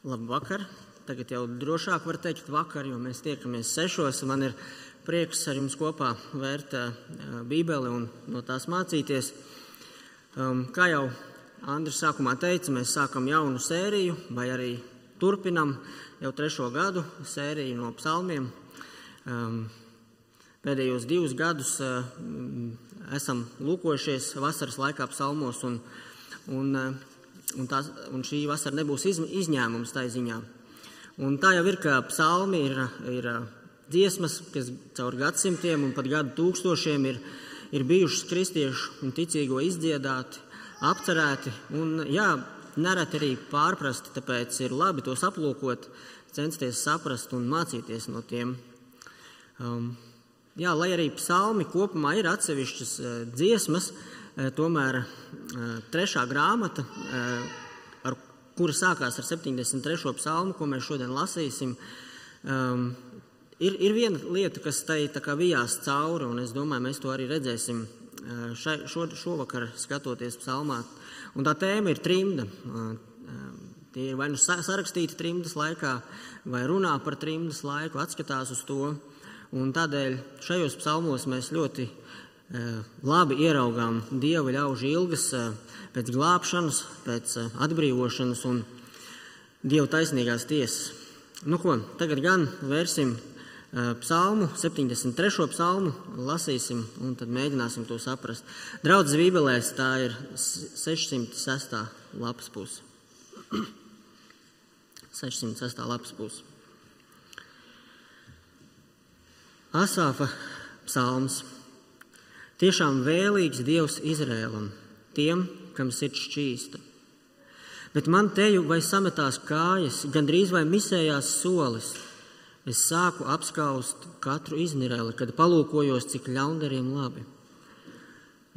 Labvakar! Tagad jau drošāk var teikt vakar, jo mēs tiekamies sešos. Man ir prieks ar jums kopā vērt uh, Bībeli un no tās mācīties. Um, kā jau Andris sākumā teica, mēs sākam jaunu sēriju, vai arī turpinam jau trešo gadu sēriju no psalmiem. Um, pēdējos divus gadus uh, esam lūkojušies vasaras laikā psalmos, un, un uh, Un, tās, un šī vasara nebūs iz, izņēmums tā ziņā. Un tā jau ir, ka psalmi ir, ir dziesmas, kas caur gadsimtiem un pat gadu tūkstošiem ir, ir bijušas kristiešu un ticīgo izdziedāti, apcerēti un, jā, nereti arī pārprasti, tāpēc ir labi tos aplūkot, censties saprast un mācīties no tiem. Um, jā, lai arī psalmi kopumā ir atsevišķas uh, dziesmas, uh, tomēr eh, trešā grāmata, eh, ar kura sākās ar 73. psalmu, ko mēs šodien lasīsim, ehm, ir, ir viena lieta, kas tai vijās cauri, un es domāju, mēs to arī redzēsim šai, šo, šovakar skatoties psalmā. Un tā tēma ir trimda. Tie ir vai nu sarakstīti trimdas laikā, vai runā par trimdas laiku, atskatās uz to. Un tādēļ šajos psalmos mēs ļoti Eh, labi ieraugām dieva ļaužu ilgas eh, pēc glābšanas, pēc eh, atbrīvošanas un dieva taisnīgās tiesas. Nu ko, tagad gan vērsim psalmu, 73. psalmu, lasīsim un tad mēģināsim to saprast. Draudzes Bībelēs tā ir 606. lapas puse. 606. lapas puse. Asāfa psalms. Tiešām vēlīgs Dievs Izrēlam, tiem, kam sirds šķīsta. Bet man teju vai sametās kājas, gandrīz vai misējās solis. Es sāku apskaust katru iznireli, kad palūkojos, cik ļaundariem labi.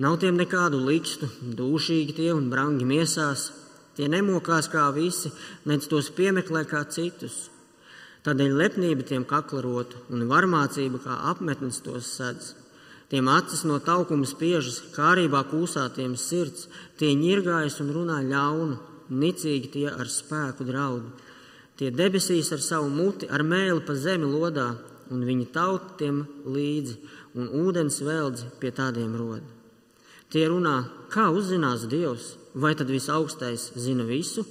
Nav tiem nekādu likstu, dūšīgi tie un brangi miesās, tie nemokās kā visi, nec tos piemeklē kā citus. Tādēļ lepnība tiem kaklarotu un varmācība kā apmetnes tos sedz. Tiem acis no taukuma spiežas, kārībā kūsātiem sirds, tie ņirgājas un runā ļaunu, nicīgi tie ar spēku draudu. Tie debesīs ar savu muti, ar mēli pa zemi lodā, un viņa tauta tiem līdzi, un ūdens veldzi pie tādiem roda. Tie runā, kā uzzinās Dievs, vai tad visaugstais zina visu?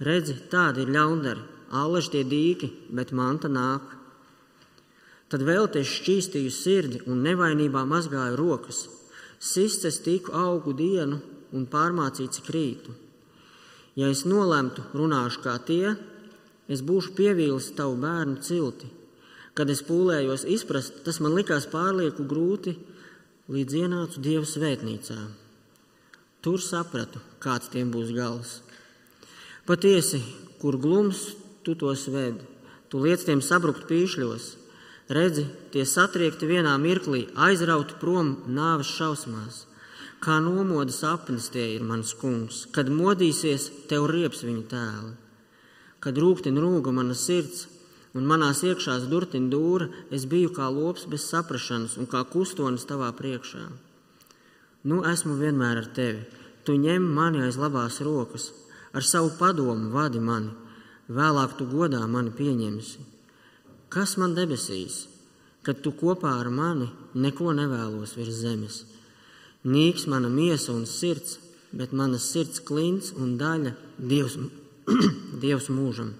Redzi, tādi ir ļaundari, alleži tie dīki, bet manta nāk. Tad vēl te šķīstīju sirdi un nevainībā mazgāju rokas. Sistes tiku augu dienu un pārmācīts krītu. Ja es nolemtu, runāšu kā tie, es būšu pievīlis tavu bērnu cilti. Kad es pūlējos izprast, tas man likās pārlieku grūti, līdz ienācu Dieva svētnīcā. Tur sapratu, kāds tiem būs gals. Patiesi, kur glums tu tos ved, tu liec tiem sabrukt pīšļos, Redzi, tie satriekti vienā mirklī, aizrauti prom nāves šausmās. Kā nomoda sapnis tie ir mans kungs, kad modīsies, tev rieps viņa tēli. Kad rūktin rūga mana sirds un manās iekšās durtin dūra, es biju kā lops bez saprašanas un kā kustonis tavā priekšā. Nu, esmu vienmēr ar tevi. Tu ņem mani aiz labās rokas, ar savu padomu vadi mani, vēlāk tu godā mani pieņemsi. Kas man debesīs, kad tu kopā ar mani neko nevēlos virs zemes? Nīks mana miesa un sirds, bet manas sirds klints un daļa Dievs, Dievs mūžam.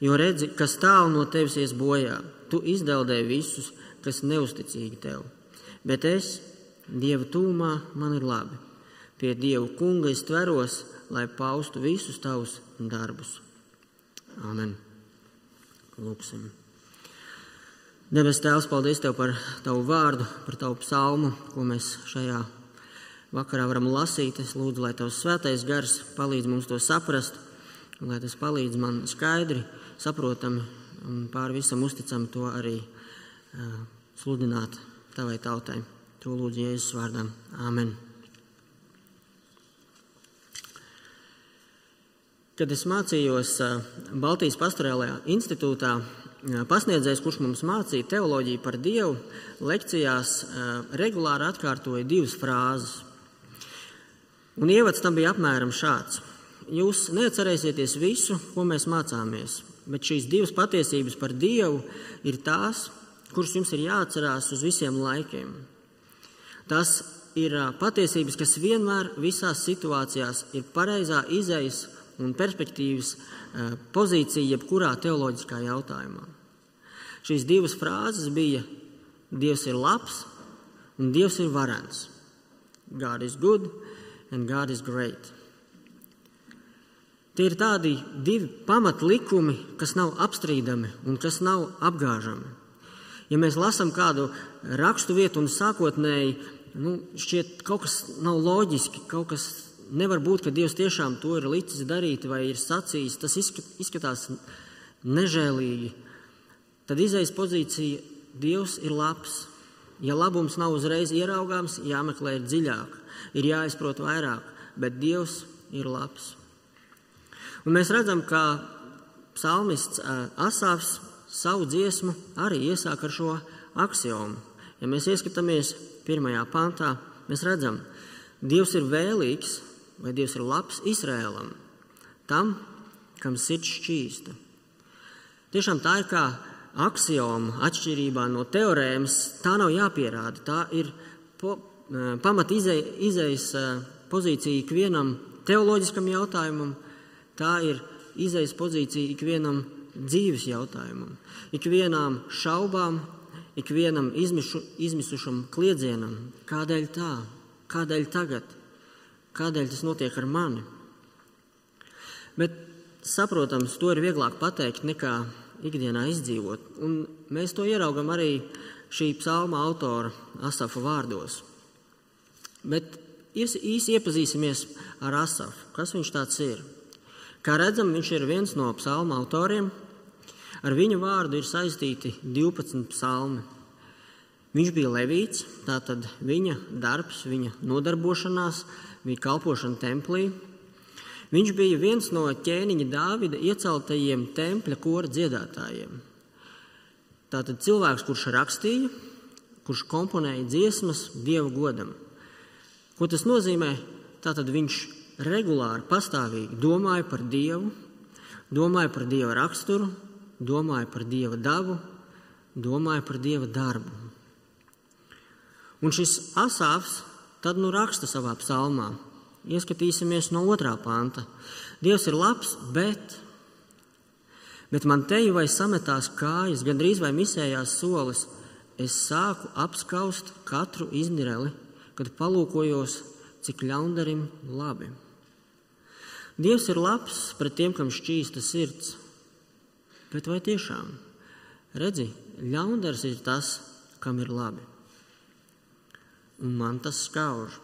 Jo redzi, kas tālu no tevis ies bojā, tu izdeldē visus, kas neusticīgi tev. Bet es, Dieva tūmā, man ir labi. Pie Dieva kunga es tveros, lai paustu visus tavus darbus. Amen. Lūksim. Debes Tēvs, paldies Tev par Tavu vārdu, par Tavu psalmu, ko mēs šajā vakarā varam lasīt. Es lūdzu, lai Tavs svētais gars palīdz mums to saprast, un lai tas palīdz man skaidri, saprotami un pāri visam uzticam to arī uh, sludināt Tavai tautai. To lūdzu Jēzus vārdā. Āmen. Kad es mācījos Baltijas pastorālajā institūtā, pasniedzējs, kurš mums mācīja teoloģiju par Dievu, lekcijās regulāri atkārtoja divas frāzes. Un ievads tam bija apmēram šāds. jūs neatcerēsieties visu, ko mēs mācāmies, bet šīs divas patiesības par Dievu ir tās, kuras jums ir jāatcerās uz visiem laikiem. Tas ir patiesības, kas vienmēr visās situācijās ir pareizā izejas un perspektīvas pozīcija jebkurā teoloģiskā jautājumā. Šīs divas frāzes bija Dievs ir labs un Dievs ir varens. God is good and God is great. Tie ir tādi divi pamatlikumi, kas nav apstrīdami un kas nav apgāžami. Ja mēs lasām kādu rakstu vietu un sākotnēji nu, šķiet, kaut kas nav loģiski, kaut kas nevar būt, ka Dievs tiešām to ir licis darīt vai ir sacījis, tas izskatās nežēlīgi. Tad izējas pozīcija Dievs ir labs. Ja labums nav uzreiz ieraugāms, jāmeklē dziļāk, ir jāizprot vairāk, bet Dievs ir labs. Un mēs redzam, ka psalmists Asāfs savu dziesmu arī iesāk ar šo axiomu. Ja mēs ieskatāmies pirmajā pantā, mēs redzam, Dievs ir vēlīgs vai Dievs ir labs Izrēlam, tam, kam sirds šķīsta. Tiešām tā ir kā axioma atšķirībā no teorēmas. Tā nav jāpierāda. Tā ir po, pamat izējas pozīcija ikvienam teoloģiskam jautājumam, Tā ir izējas pozīcija ikvienam dzīves jautājumam, ikvienām šaubām, ikvienam izmišu, izmisušam kliedzienam. Kādēļ tā? Kādēļ tagad? Kādēļ tas notiek ar mani? Bet, saprotams, to ir vieglāk pateikt nekā ikdienā izdzīvot. Un mēs to ieraugam arī šī psalma autora Asafa vārdos. Bet īsi iepazīsimies ar Asafu. Kas viņš tāds ir? Kā redzam, viņš ir viens no psalma autoriem. Ar viņu vārdu ir saistīti 12 psalmi. Viņš bija levīts, tātad viņa darbs, viņa nodarbošanās bija kalpošana templī. Viņš bija viens no ķēniņa Dāvida ieceltajiem tempļa kora dziedātājiem. Tātad cilvēks, kurš rakstīja, kurš komponēja dziesmas Dieva godam. Ko tas nozīmē? Tātad viņš regulāri, pastāvīgi domāju par Dievu, domāju par Dieva raksturu, domāju par Dieva dabu, domāju par Dieva darbu. Un šis asāfs tad nu raksta savā psalmā. Ieskatīsimies no otrā panta. Dievs ir labs, bet, bet man teju vai sametās kājas, gandrīz vai misējās solis, es sāku apskaust katru iznireli, kad palūkojos, cik ļaundarim labi. Dievs ir labs pret tiem, kam šķīsta sirds. Bet vai tiešām? Redzi, ļaundars ir tas, kam ir labi. Man tas skauž.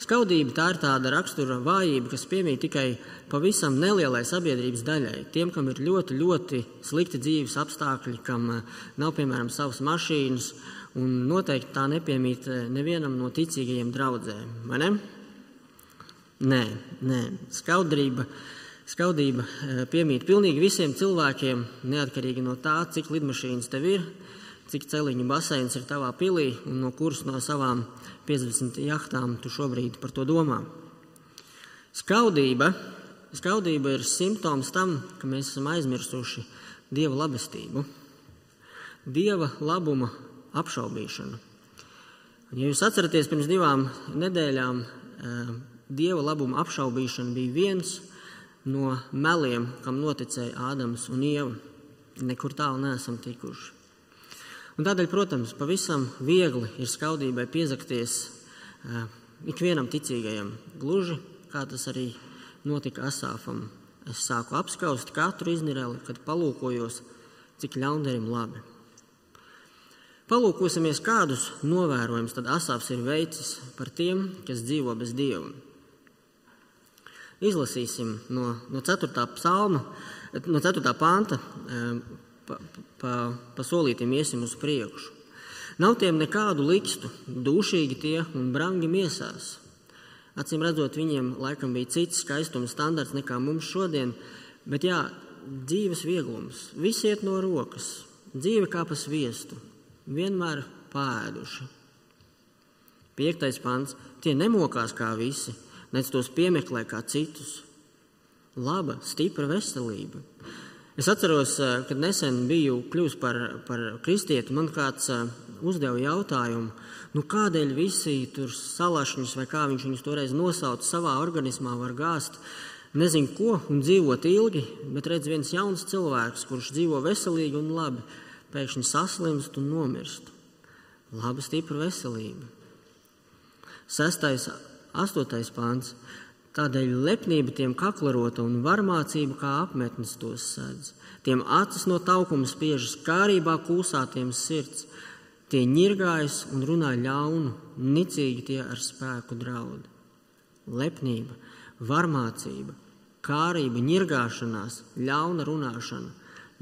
Skaudība tā ir tāda rakstura vājība, kas piemīt tikai pavisam nelielai sabiedrības daļai. Tiem, kam ir ļoti, ļoti slikti dzīves apstākļi, kam eh, nav, piemēram, savas mašīnas, un noteikti tā nepiemīt eh, nevienam no ticīgajiem draudzēm. Vai ne? Nē, nē. Skaudrība, skaudība eh, piemīt pilnīgi visiem cilvēkiem, neatkarīgi no tā, cik lidmašīnas tev ir, cik celiņu baseins ir tavā pilī un no kuras no savām 50 jahtām tu šobrīd par to domā. Skaudība, skaudība ir simptoms tam, ka mēs esam aizmirsuši Dieva labestību, Dieva labuma apšaubīšanu. Ja jūs atceraties, pirms divām nedēļām eh, dieva labuma apšaubīšana bija viens no meliem, kam noticēja Ādams un Ieva. Nekur tālu neesam tikuši. Un tādēļ, protams, pavisam viegli ir skaudībai piezakties uh, ikvienam ticīgajam, gluži kā tas arī notika Asāfam. Es sāku apskaust katru iznireli, kad palūkojos, cik ļaundarim labi. Palūkosimies, kādus novērojumus tad Asāfs ir veicis par tiem, kas dzīvo bez dieva. Izlasīsim no, no 4. psalma, no 4. panta, pa, pa, pa solītiem iesim uz priekšu. Nav tiem nekādu likstu, dušīgi tie un brangi miesās. Acīm redzot, viņiem laikam bija cits skaistuma standarts nekā mums šodien, bet jā, dzīves vieglums, viss iet no rokas, dzīve kā pa sviestu, vienmēr pāēduši. Piektais pants - tie nemokās kā visi, nec tos piemeklē kā citus. Laba, stipra veselība. Es atceros, kad nesen biju kļuvis par, par kristieti, man kāds uzdeva jautājumu, nu kādēļ visi tur salašņus vai kā viņš viņus toreiz nosauca savā organismā var gāzt nezinu ko un dzīvot ilgi, bet redz viens jauns cilvēks, kurš dzīvo veselīgi un labi, pēkšņi saslimst un nomirst. Laba, stipra veselība. Sestais, astotais pāns. Tādēļ lepnība tiem kaklarota un varmācība kā apmetnes tos sēdz. Tiem acis no taukuma spiežas, kārībā kūsā tiem sirds. Tie ņirgājas un runā ļaunu, nicīgi tie ar spēku draud. Lepnība, varmācība, kārība, ņirgāšanās, ļauna runāšana,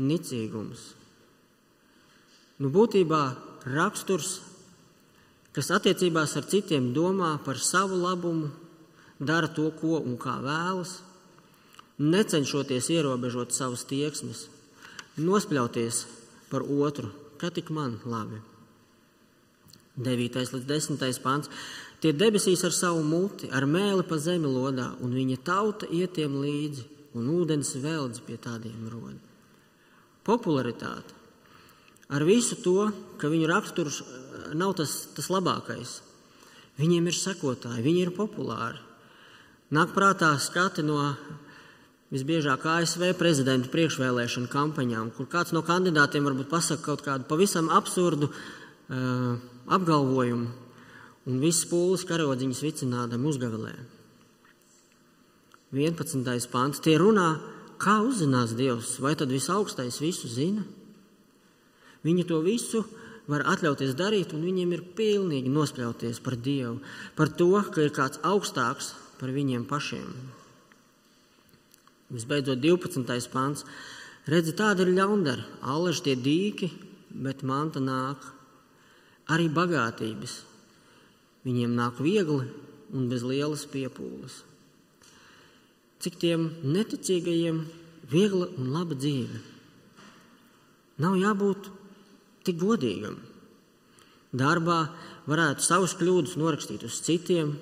nicīgums. Nu, būtībā raksturs, kas attiecībās ar citiem domā par savu labumu, dara to, ko un kā vēlas, necenšoties ierobežot savus tieksmes, nospļauties par otru, kā tik man labi. 9. līdz 10. pāns. Tie debesīs ar savu muti, ar mēli pa zemi lodā, un viņa tauta ietiem līdzi, un ūdens veldz pie tādiem rod. Popularitāte. Ar visu to, ka viņu raksturs eh, nav tas, tas labākais. Viņiem ir sekotāji, viņi ir populāri. Nāk prātā skati no visbiežāk ASV prezidenta priekšvēlēšanu kampaņām, kur kāds no kandidātiem varbūt pasaka kaut kādu pavisam absurdu uh, apgalvojumu, un viss pūlis karodziņas vicinādam uzgavilē. 11. pāns. Tie runā, kā uzzinās Dievs, vai tad visaugstais visu zina? Viņi to visu var atļauties darīt, un viņiem ir pilnīgi nospļauties par Dievu, par to, ka ir kāds augstāks par viņiem pašiem. Visbeidzot, 12. pāns. Redzi, tāda ir ļaundara, allaž tie dīki, bet manta nāk. Arī bagātības. Viņiem nāk viegli un bez lielas piepūles. Cik tiem neticīgajiem viegla un laba dzīve. Nav jābūt tik godīgam. Darbā varētu savus kļūdas norakstīt uz citiem,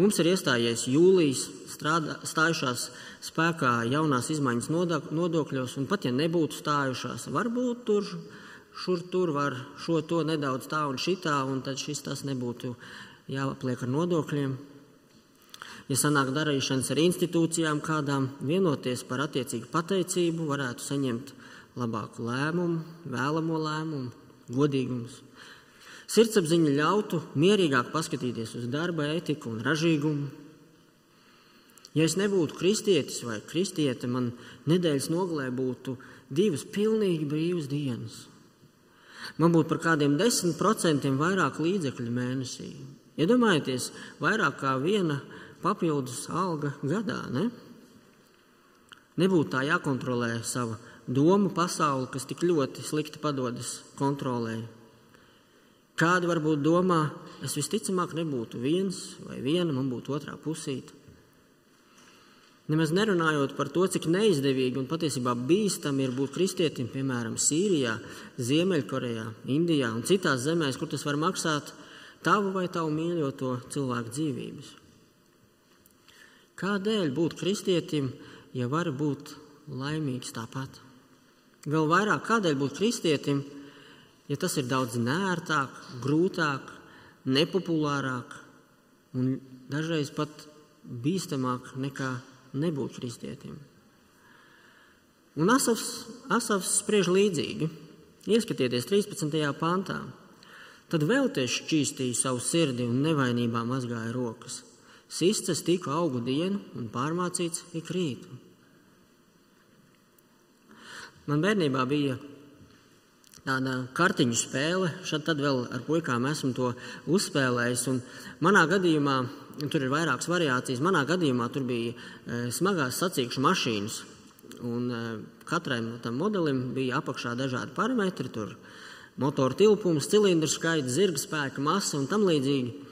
Mums ir iestājies jūlijas, strādā, stājušās spēkā jaunās izmaiņas nodokļos, un pat ja nebūtu stājušās, varbūt tur, šur tur var šo to nedaudz tā un šitā, un tad šis tas nebūtu jāapliek ar nodokļiem. Ja sanāk darīšanas ar institūcijām kādām, vienoties par attiecīgu pateicību, varētu saņemt labāku lēmumu, vēlamo lēmumu, godīgumus. Sirdsapziņa ļautu mierīgāk paskatīties uz darba etiku un ražīgumu. Ja es nebūtu kristietis vai kristiete, man nedēļas nogalē būtu divas pilnīgi brīvas dienas. Man būtu par kādiem desmit procentiem vairāk līdzekļu mēnesī. Iedomājieties, ja vairāk kā viena papildus alga gadā. Ne? Nebūtu tā jākontrolē sava domu pasaule, kas tik ļoti slikti padodas kontrolēji. Kādi varbūt domā, es visticamāk nebūtu viens vai viena, man būtu otrā pusīte. Nemaz nerunājot par to, cik neizdevīgi un patiesībā bīstami ir būt kristietim, piemēram, Sīrijā, Ziemeļkorejā, Indijā un citās zemēs, kur tas var maksāt tavu vai tavu mīļoto cilvēku dzīvības. Kādēļ būt kristietim, ja var būt laimīgs tāpat? Vēl vairāk, kādēļ būt kristietim, ja tas ir daudz nērtāk, grūtāk, nepopulārāk un dažreiz pat bīstamāk nekā nebūt kristietim. Un Asafs, Asafs spriež līdzīgi. Ieskatieties 13. pāntā. Tad vēl te šķīstīja savu sirdi un nevainībā mazgāja rokas. Sistas tiku augu dienu un pārmācīts ik rītu. Man bērnībā bija tāda kartiņu spēle. Šad tad vēl ar puikām esmu to uzspēlējis. Un manā gadījumā, tur ir vairākas variācijas, manā gadījumā tur bija e, smagās sacīkšu mašīnas. Un e, katrai tam modelim bija apakšā dažādi parametri. Tur motora tilpums, cilindru skaits, zirga spēka, masa un tam līdzīgi.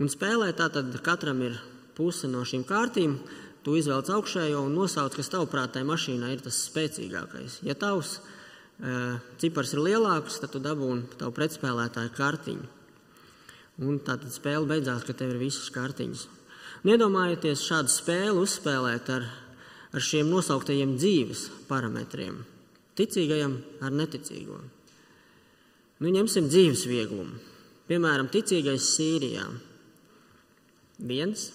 Un spēlē tātad katram ir puse no šīm kārtīm. Tu izvēlec augšējo un nosauc, kas tavuprāt tai mašīnai ir tas spēcīgākais. Ja tavs cipars ir lielāks, tad tu dabūni tavu pretspēlētāju kartiņu. Un tā tad spēle beidzās, ka tev ir visas kartiņas. Un iedomājieties šādu spēli uzspēlēt ar, ar šiem nosauktajiem dzīves parametriem. Ticīgajam ar neticīgo. Nu, ņemsim dzīves vieglumu. Piemēram, ticīgais Sīrijā. Viens,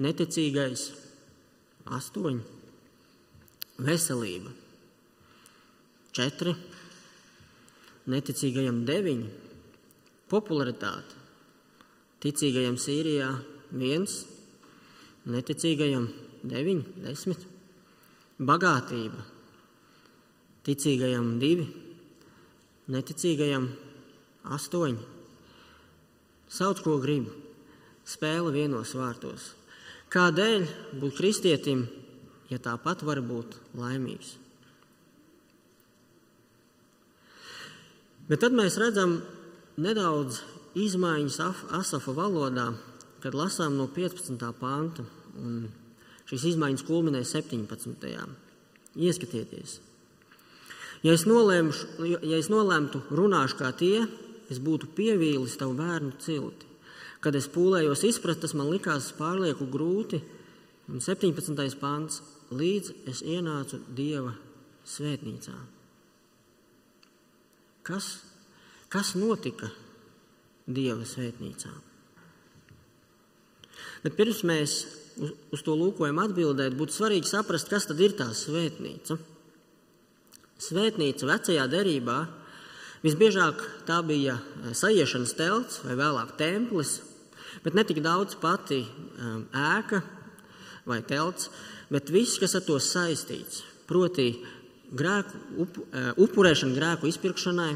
neticīgais astoņi, veselība četri, neticīgajam deviņi, popularitāte, ticīgajam Sīrijā viens, neticīgajam deviņi, desmit, bagātība, ticīgajam divi, neticīgajam astoņi. Sauc, ko gribi, spēle vienos vārtos. Kādēļ būt kristietim, ja tāpat var būt laimīgs? Bet tad mēs redzam nedaudz izmaiņas Asafa valodā, kad lasām no 15. panta. Šīs izmaiņas kulminē 17. Ieskatieties! Ja es, nolēmšu, ja es nolēmtu runāšu kā tie, es būtu pievīlis tavu bērnu cilti. Kad es pūlējos izprast, tas man likās pārlieku grūti. Un 17. pāns līdz es ienācu Dieva svētnīcā. Kas, kas notika Dieva svētnīcā? Bet pirms mēs uz, uz to lūkojam atbildēt, būtu svarīgi saprast, kas tad ir tā svētnīca. Svētnīca vecajā derībā visbiežāk tā bija eh, sajiešanas telts vai vēlāk templis, bet ne tik daudz pati um, ēka vai telts, bet viss, kas ar to saistīts. Proti, grēku, up, uh, upurēšana grēku izpirkšanai,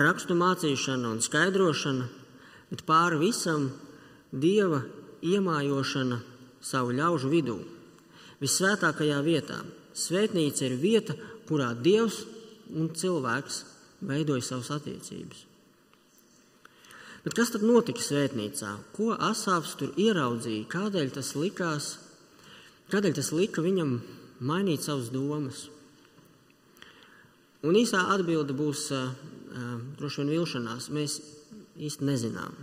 rakstu mācīšana un skaidrošana, bet pāri visam dieva iemājošana savu ļaužu vidū, visvētākajā vietā. Svētnīca ir vieta, kurā dievs un cilvēks veidoja savas attiecības. Bet kas tad notika svētnīcā? Ko Asāfs tur ieraudzīja? Kādēļ tas likās? Kādēļ tas lika viņam mainīt savas domas? Un īsā atbilde būs uh, droši vien vilšanās. Mēs īsti nezinām.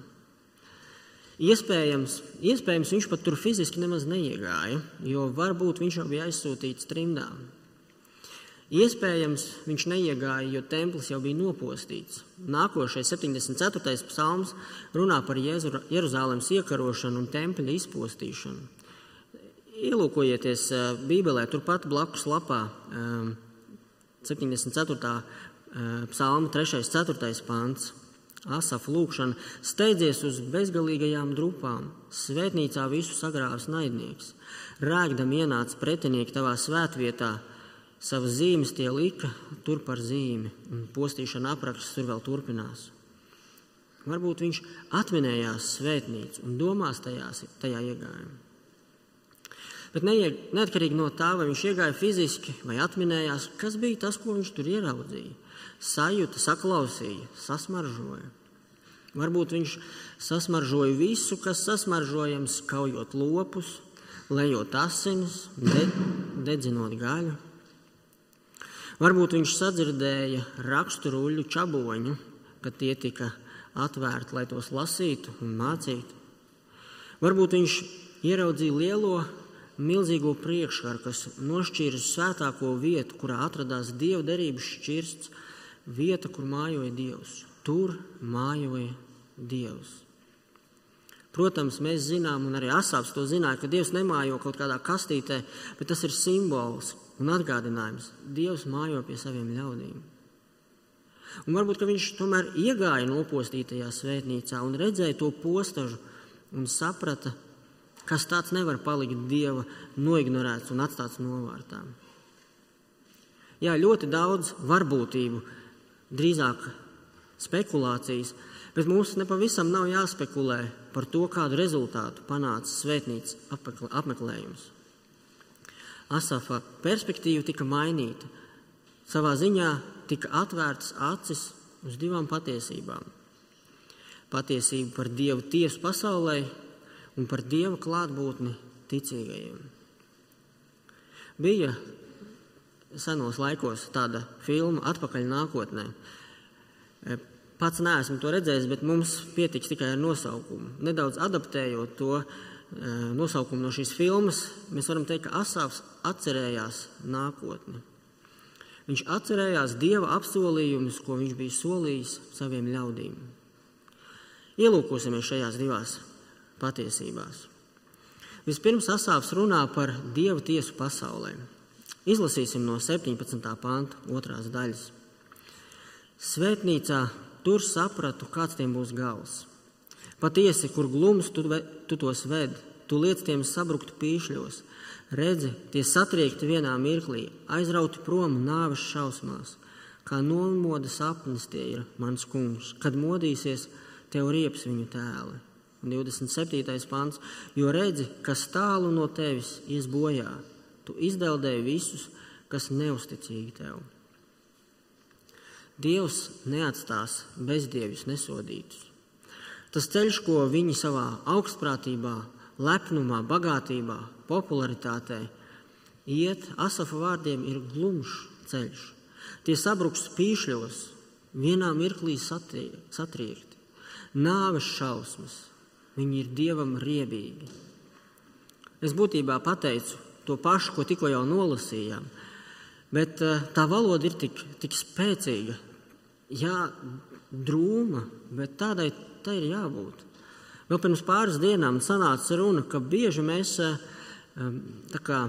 Iespējams, iespējams, viņš pat tur fiziski nemaz neiegāja, jo varbūt viņš jau bija aizsūtīts trimdā. Iespējams, viņš neiegāja, jo templis jau bija nopostīts. Nākošais, 74. psalms, runā par Jeruzalemes iekarošanu un tempļa izpostīšanu. Ielūkojieties Bībelē, turpat blakus lapā, 74. psalma 3. un 4. pāns. Asafa lūkšana steidzies uz bezgalīgajām drupām, svētnīcā visu sagrāvis naidnieks. Rēgdam ienāca pretinieki tavā svētvietā, savas zīmes tie lika tur par zīmi, un postīšana apraksts tur vēl turpinās. Varbūt viņš atminējās svētnīcu un domās tajās, tajā iegājumā. Bet neatkarīgi no tā, vai viņš iegāja fiziski vai atminējās, kas bija tas, ko viņš tur ieraudzīja sajūta, saklausīja, sasmaržoja. Varbūt viņš sasmaržoja visu, kas sasmaržojams, kaujot lopus, lejot asinis, de, dedzinot gaļu. Varbūt viņš sadzirdēja raksturuļu čaboņu, kad tie tika atvērti, lai tos lasītu un mācītu. Varbūt viņš ieraudzīja lielo, milzīgo priekškaru, kas nošķīra svētāko vietu, kurā atradās dieva derības šķirsts vieta, kur mājoja Dievs. Tur mājoja Dievs. Protams, mēs zinām, un arī Asāps to zināja, ka Dievs nemājo kaut kādā kastītē, bet tas ir simbols un atgādinājums. Dievs mājo pie saviem ļaudīm. Un varbūt viņš tomēr iegāja nopostītajā svētnīcā un redzēja to postažu un saprata, kas tāds nevar palikt Dieva noignorēts un atstāts novārtā. Jā, ļoti daudz varbūtību drīzāk spekulācijas, bet mums nepavisam nav jāspekulē par to, kādu rezultātu panāca svētnīcas apmeklējums. Asafa perspektīva tika mainīta. Savā ziņā tika atvērtas acis uz divām patiesībām. Patiesība par Dievu tiesu pasaulē un par Dieva klātbūtni ticīgajiem. Bija senos laikos tāda filma Atpakaļ nākotnē. E, Pats neesmu to redzējis, bet mums pietiks tikai ar nosaukumu. Nedaudz adaptējot to e, nosaukumu no šīs filmas, mēs varam teikt, ka Asāfs atcerējās nākotni. Viņš atcerējās Dieva apsolījumus, ko viņš bija solījis saviem ļaudīm. Ielūkosimies šajās divās patiesībās. Vispirms Asāfs runā par Dieva tiesu pasaulē. Izlasīsim no 17. panta otrās daļas. Svētnīcā tur sapratu, kāds tiem būs gals. Patiesi, kur glums tu, tu tos ved, tu liec tiem sabrukt pīšļos, Redzi, tie satriekti vienā mirklī, aizrauti prom nāves šausmās. Kā nomoda sapnis tie ir mans kungs, kad modīsies, tev rieps viņu tēli. 27. pants, jo redzi, kas tālu no tevis ies bojā, tu izdeldēji visus, kas neusticīgi tev. Dievs neatstās bezdievis nesodītus. Tas ceļš, ko viņi savā augstprātībā, lepnumā, bagātībā, popularitātē, iet Asafa vārdiem ir glumšs ceļš. Tie sabruks pīšļos, vienā mirklī satriekti, nāves šausmas, viņi ir dievam riebīgi. Es būtībā pateicu to pašu, ko tikko jau nolasījām, bet eh, tā valoda ir tik, tik spēcīga, jā, drūma, bet tādai tai ir jābūt. Vēl pirms pāris dienām sanāca runa, ka bieži mēs uh, kā,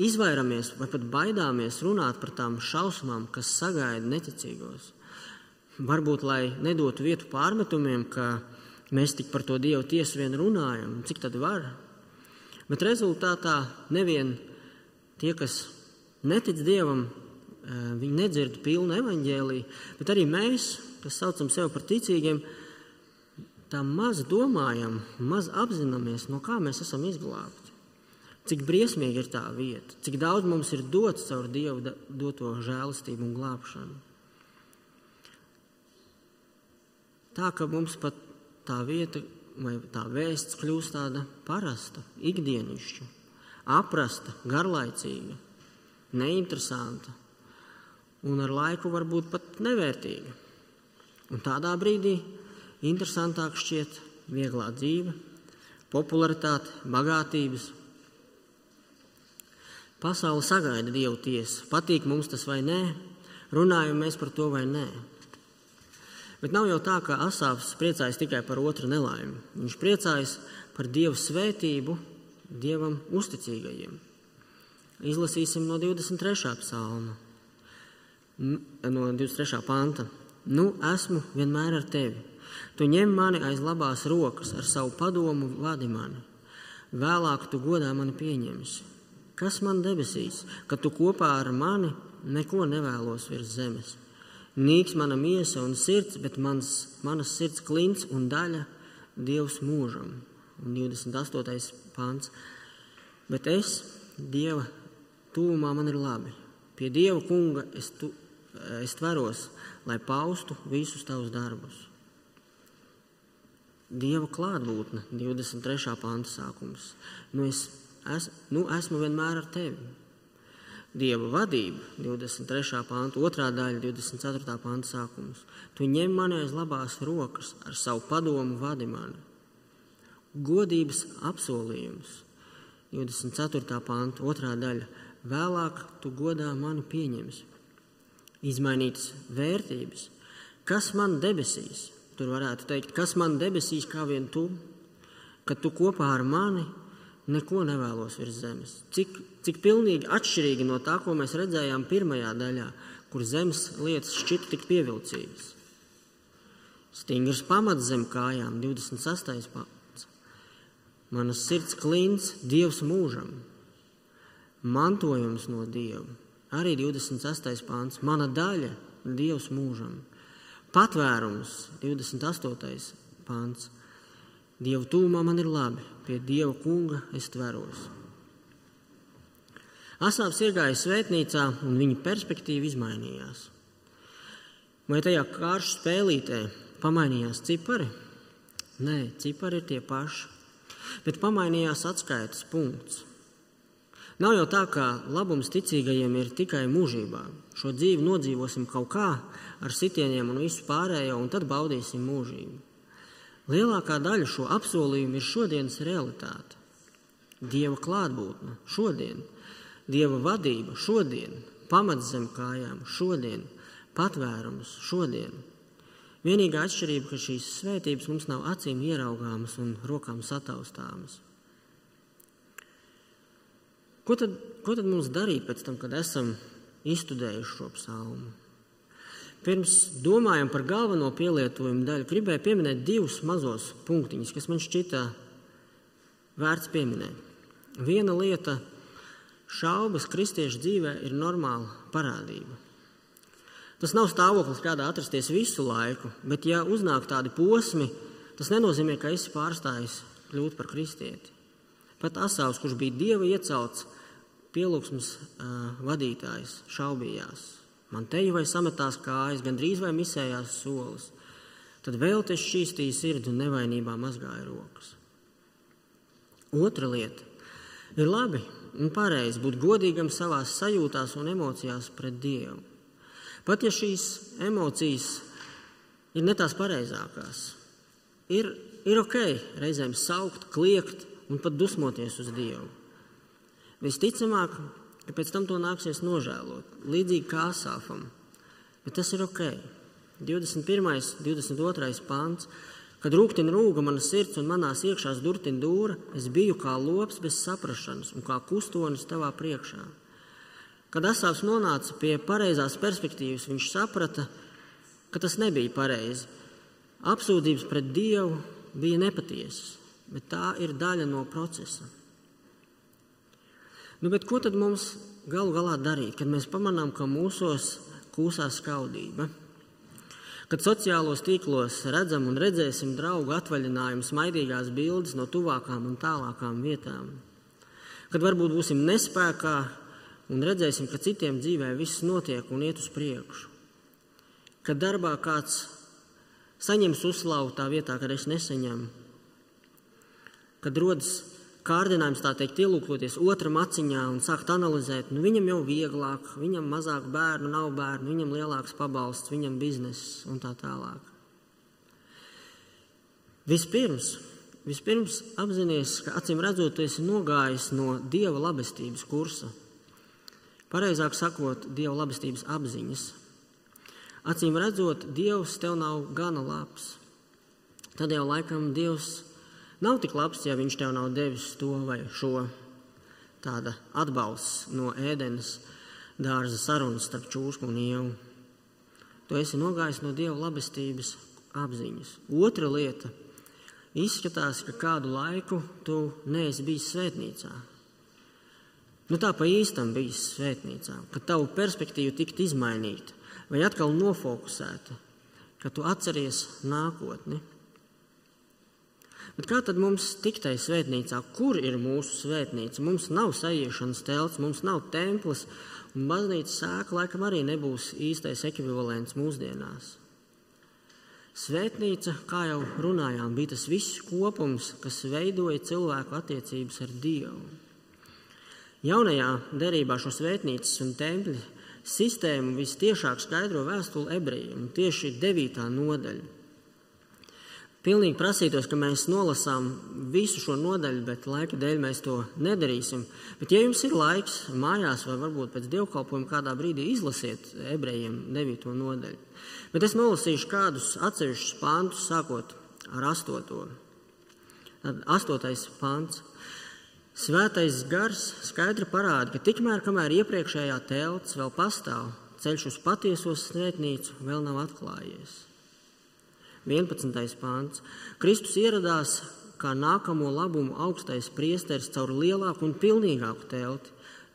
izvairamies vai pat baidāmies runāt par tām šausmām, kas sagaida neticīgos. Varbūt, lai nedotu vietu pārmetumiem, ka mēs tik par to Dievu tiesu vien runājam, cik tad var. Bet rezultātā nevien tie, kas netic Dievam, viņi nedzird pilnu evaņģēliju, bet arī mēs, kas saucam sevi par ticīgiem, tā maz domājam, maz apzināmies, no kā mēs esam izglābti. Cik briesmīga ir tā vieta, cik daudz mums ir dots caur Dievu doto žēlastību un glābšanu. Tā ka mums pat tā vieta vai tā vēsts kļūst tāda parasta, ikdienišķa, aprasta, garlaicīga, neinteresanta un ar laiku varbūt pat nevērtīga. Un tādā brīdī interesantāk šķiet vieglā dzīve, popularitāte, bagātības Pasaule sagaida dievu tiesu. Patīk mums tas vai nē, runājam mēs par to vai nē. Bet nav jau tā, ka Asāfs priecājas tikai par otru nelaimi. Viņš priecājas par dievu svētību, dievam uzticīgajiem. Izlasīsim no 23. psalma, no 23. panta. Nu, esmu vienmēr ar tevi. Tu ņem mani aiz labās rokas, ar savu padomu vadi mani. Vēlāk tu godā mani pieņemsi. Kas man debesīs, ka tu kopā ar mani neko nevēlos virs zemes? Nīks mana miesa un sirds, bet mans, manas sirds klints un daļa Dievs mūžam. Un 28. pāns. Bet es, Dieva tūmā, man ir labi. Pie Dieva kunga es, tu, es tveros, lai paustu visus tavus darbus. Dieva klātbūtne, 23. pānta sākums. Nu es es, nu, esmu vienmēr ar tevi. Dieva vadība, 23. pānta, 2. daļa, 24. pānta sākums. Tu ņem mani aiz labās rokas, ar savu padomu vadi mani. Godības apsolījums, 24. pānta, 2. daļa. Vēlāk tu godā mani pieņemsi. Izmainītas vērtības. Kas man debesīs? Tur varētu teikt, kas man debesīs kā vien tu, kad tu kopā ar mani neko nevēlos virs zemes. Cik, cik pilnīgi atšķirīgi no tā, ko mēs redzējām pirmajā daļā, kur zemes lietas šķita tik pievilcīgas. Stingrs pamats zem kājām, 26. pants. Manas sirds klīns Dievs mūžam, mantojums no Dieva. Arī 26. pāns. Mana daļa Dievs mūžam. Patvērums 28. pāns. Dieva tūmā man ir labi, pie Dieva kunga es tveros. Asāps iegāja svētnīcā, un viņa perspektīva izmainījās. Vai tajā kāršu spēlītē pamainījās cipari? Nē, cipari ir tie paši, bet pamainījās atskaites punkts. Nav jau tā, ka labums ticīgajiem ir tikai mūžībā. Šo dzīvi nodzīvosim kaut kā ar sitieniem un visu pārējo, un tad baudīsim mūžību. Lielākā daļa šo apsolījumu ir šodienas realitāte. Dieva klātbūtne šodien, Dieva vadība šodien, pamats zem kājām šodien, patvērums šodien. Vienīgā atšķirība, ka šīs svētības mums nav acīm ieraugāmas un rokām sataustāmas. Ko tad, ko tad mums darīt pēc tam, kad esam izstudējuši šo psalmu? Pirms domājam par galveno pielietojumu daļu, gribēju pieminēt divus mazus punktiņus, kas man šķita vērts pieminēt. Viena lieta - šaubas kristiešu dzīvē ir normāla parādība. Tas nav stāvoklis, kādā atrasties visu laiku, bet, ja uznāk tādi posmi, tas nenozīmē, ka esi pārstājis kļūt par kristieti. Pat Asāvs, kurš bija dieva iecelts, pielūgsmes uh, vadītājs, šaubījās. Man te jau sametās kājas, gandrīz vai misējās solis. Tad vēl te šķīstīja sirdi un nevainībā mazgāja rokas. Otra lieta ir labi un pareizi būt godīgam savā sajūtās un emocijās pret Dievu. Pat ja šīs emocijas ir ne tās pareizākās, ir, ir ok reizēm saukt, kliegt un pat dusmoties uz Dievu. Visticamāk, ka pēc tam to nāksies nožēlot, līdzīgi kā Asāfam. Bet tas ir ok. 21. un 22. pāns. Kad rūktina rūga mana sirds un manās iekšās durtina dūra, es biju kā lops bez saprašanas un kā kustonis tavā priekšā. Kad Asāfs nonāca pie pareizās perspektīvas, viņš saprata, ka tas nebija pareizi. Apsūdzības pret Dievu bija nepatiesas, bet tā ir daļa no procesa. Nu, ko tad mums galu galā darīt, kad mēs pamanām, ka mūsos kūsās skaudība? Kad sociālos tīklos redzam un redzēsim draugu atvaļinājumu, smaidīgās bildes no tuvākām un tālākām vietām, kad varbūt būsim nespējā un redzēsim, ka citiem dzīvē viss notiek un iet uz priekšu, kad darbā kāds saņems uzslavu tā vietā, kad es nesaņemu, kad rodas kārdinājums tā teikt, ielūkoties otram aciņā un sākt analizēt, nu viņam jau vieglāk, viņam mazāk bērnu, nav bērnu, viņam lielāks pabalsts, viņam bizness un tā tālāk. Vispirms, vispirms apzināties, ka acīm redzot, tu esi nogājis no dieva labestības kursa. Pareizāk sakot, dieva labestības apziņas. Acīm redzot, dievs tev nav gana labs. Tad jau laikam dievs Nav tik labs, ja viņš tev nav devis to vai šo tāda atbalsts no ēdenes dārza sarunas starp čūsku un ievu. Tu esi nogājis no dieva labestības apziņas. Otra lieta - izskatās, ka kādu laiku tu neesi bijis svētnīcā. Nu, tā pa īstam bijis svētnīcā, ka tavu perspektīvu tikt izmainīta vai atkal nofokusēta, ka tu atceries nākotni. Bet kā tad mums tikt tai svētnīcā? Kur ir mūsu svētnīca? Mums nav sajiešanas telts, mums nav templis, un baznīcas sēka laikam arī nebūs īstais ekvivalents mūsdienās. Svētnīca, kā jau runājām, bija tas viss kopums, kas veidoja cilvēku attiecības ar Dievu. Jaunajā derībā šo svētnīcas un templi sistēmu vistiešāk skaidro vēstule ebrejiem, tieši 9. nodaļa. Pilnīgi prasītos, ka mēs nolasām visu šo nodaļu, bet laika dēļ mēs to nedarīsim. Bet, ja jums ir laiks mājās, vai varbūt pēc dievkalpojuma kādā brīdī izlasiet ebrejiem 9. nodaļu, bet es nolasīšu kādus atsevišķus pāntus, sākot ar 8. Tad 8. pāns. Svētais gars skaidri parāda, ka tikmēr, kamēr iepriekšējā telts vēl pastāv, ceļš uz patieso svētnīcu vēl nav atklājies. 11. pāns. Kristus ieradās kā nākamo labumu augstais priesteris caur lielāku un pilnīgāku telti,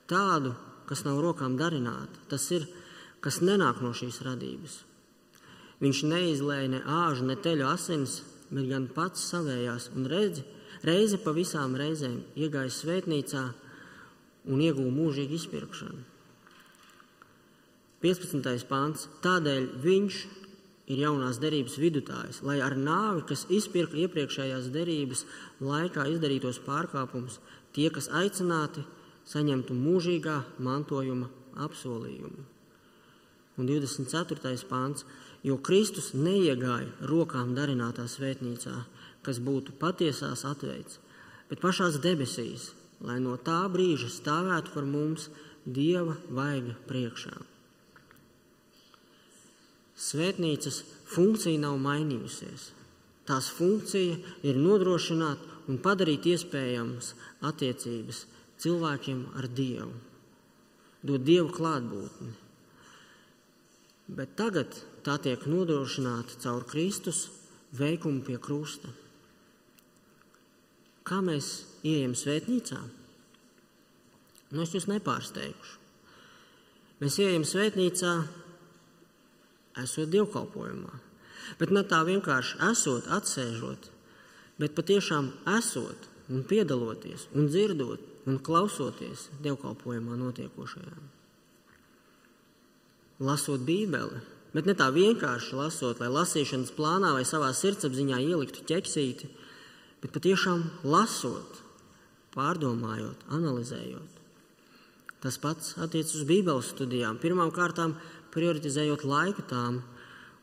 tādu, kas nav rokām darināta. Tas ir, kas nenāk no šīs radības. Viņš neizlēja ne āžu, ne teļu asins, bet gan pats savējās un redzi, reizi pa visām reizēm iegāja svētnīcā un ieguva mūžīgu izpirkšanu. 15. pāns. Tādēļ viņš ir jaunās derības vidutājs, lai ar nāvi, kas izpirka iepriekšējās derības laikā izdarītos pārkāpumus, tie, kas aicināti, saņemtu mūžīgā mantojuma apsolījumu. Un 24. pāns, jo Kristus neiegāja rokām darinātā svētnīcā, kas būtu patiesās atveids, bet pašās debesīs, lai no tā brīža stāvētu par mums Dieva vaiga priekšā. Svētnīcas funkcija nav mainījusies. Tās funkcija ir nodrošināt un padarīt iespējamas attiecības cilvēkiem ar Dievu, dot Dievu klātbūtni. Bet tagad tā tiek nodrošināta caur Kristus veikumu pie krusta. Kā mēs ieejam svētnīcā? Nu, es jūs nepārsteigšu. Mēs ejam svētnīcā, esot dievkalpojumā. Bet ne tā vienkārši esot, atsēžot, bet patiešām esot un piedaloties un dzirdot un klausoties dievkalpojumā notiekošajā. Lasot Bībeli, bet ne tā vienkārši lasot, lai lasīšanas plānā vai savā sirdsapziņā ieliktu ķeksīti, bet patiešām lasot, pārdomājot, analizējot. Tas pats attiecas uz Bībeles studijām. Pirmkārt, prioritizējot laiku tām,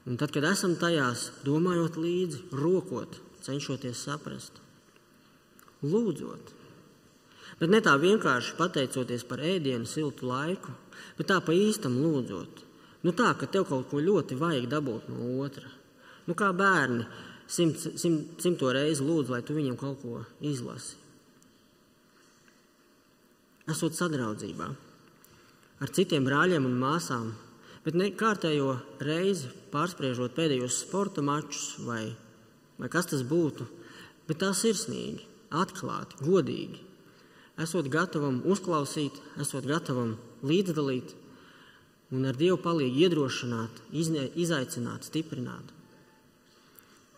un tad, kad esam tajās, domājot līdzi, rokot, cenšoties saprast, lūdzot. Bet ne tā vienkārši pateicoties par ēdienu, siltu laiku, bet tā pa īstam lūdzot. Nu tā, ka tev kaut ko ļoti vajag dabūt no otra. Nu kā bērni simt, simt, simto reizi lūdz, lai tu viņam kaut ko izlasi esot sadraudzībā ar citiem brāļiem un māsām, bet ne kārtējo reizi pārspriežot pēdējos sporta mačus vai, vai kas tas būtu, bet tā sirsnīgi, atklāti, godīgi. Esot gatavam uzklausīt, esot gatavam līdzdalīt un ar Dievu palīdzību iedrošināt, izaicināt, stiprināt.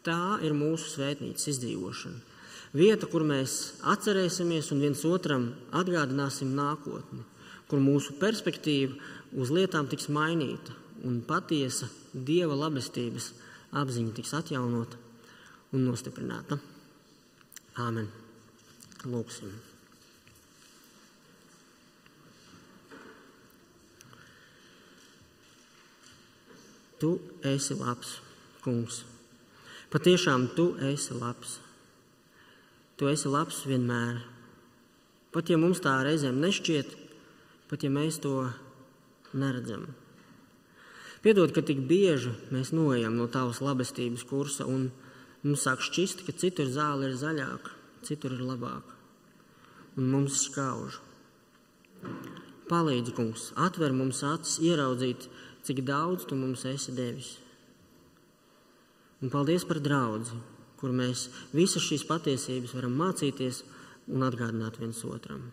Tā ir mūsu svētnīcas izdzīvošana vieta, kur mēs atcerēsimies un viens otram atgādināsim nākotni, kur mūsu perspektīva uz lietām tiks mainīta un patiesa dieva labestības apziņa tiks atjaunota un nostiprināta. Āmen! Lūksim! Tu esi labs, kungs. Patiešām tu esi labs. Tu esi labs vienmēr. Pat ja mums tā reizēm nešķiet, pat ja mēs to neredzam. Piedod, ka tik bieži mēs noejam no tavas labestības kursa, un mums sāk šķist, ka citur zāle ir zaļāka, citur ir labāka, un mums skauž. Palīdzi, kungs, atver mums acis, ieraudzīt, cik daudz tu mums esi devis. Un paldies par draugu, kur mēs visas šīs patiesības varam mācīties un atgādināt viens otram.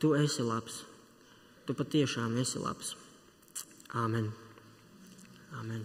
Tu esi labs. Tu patiešām esi labs. Āmen. Āmen.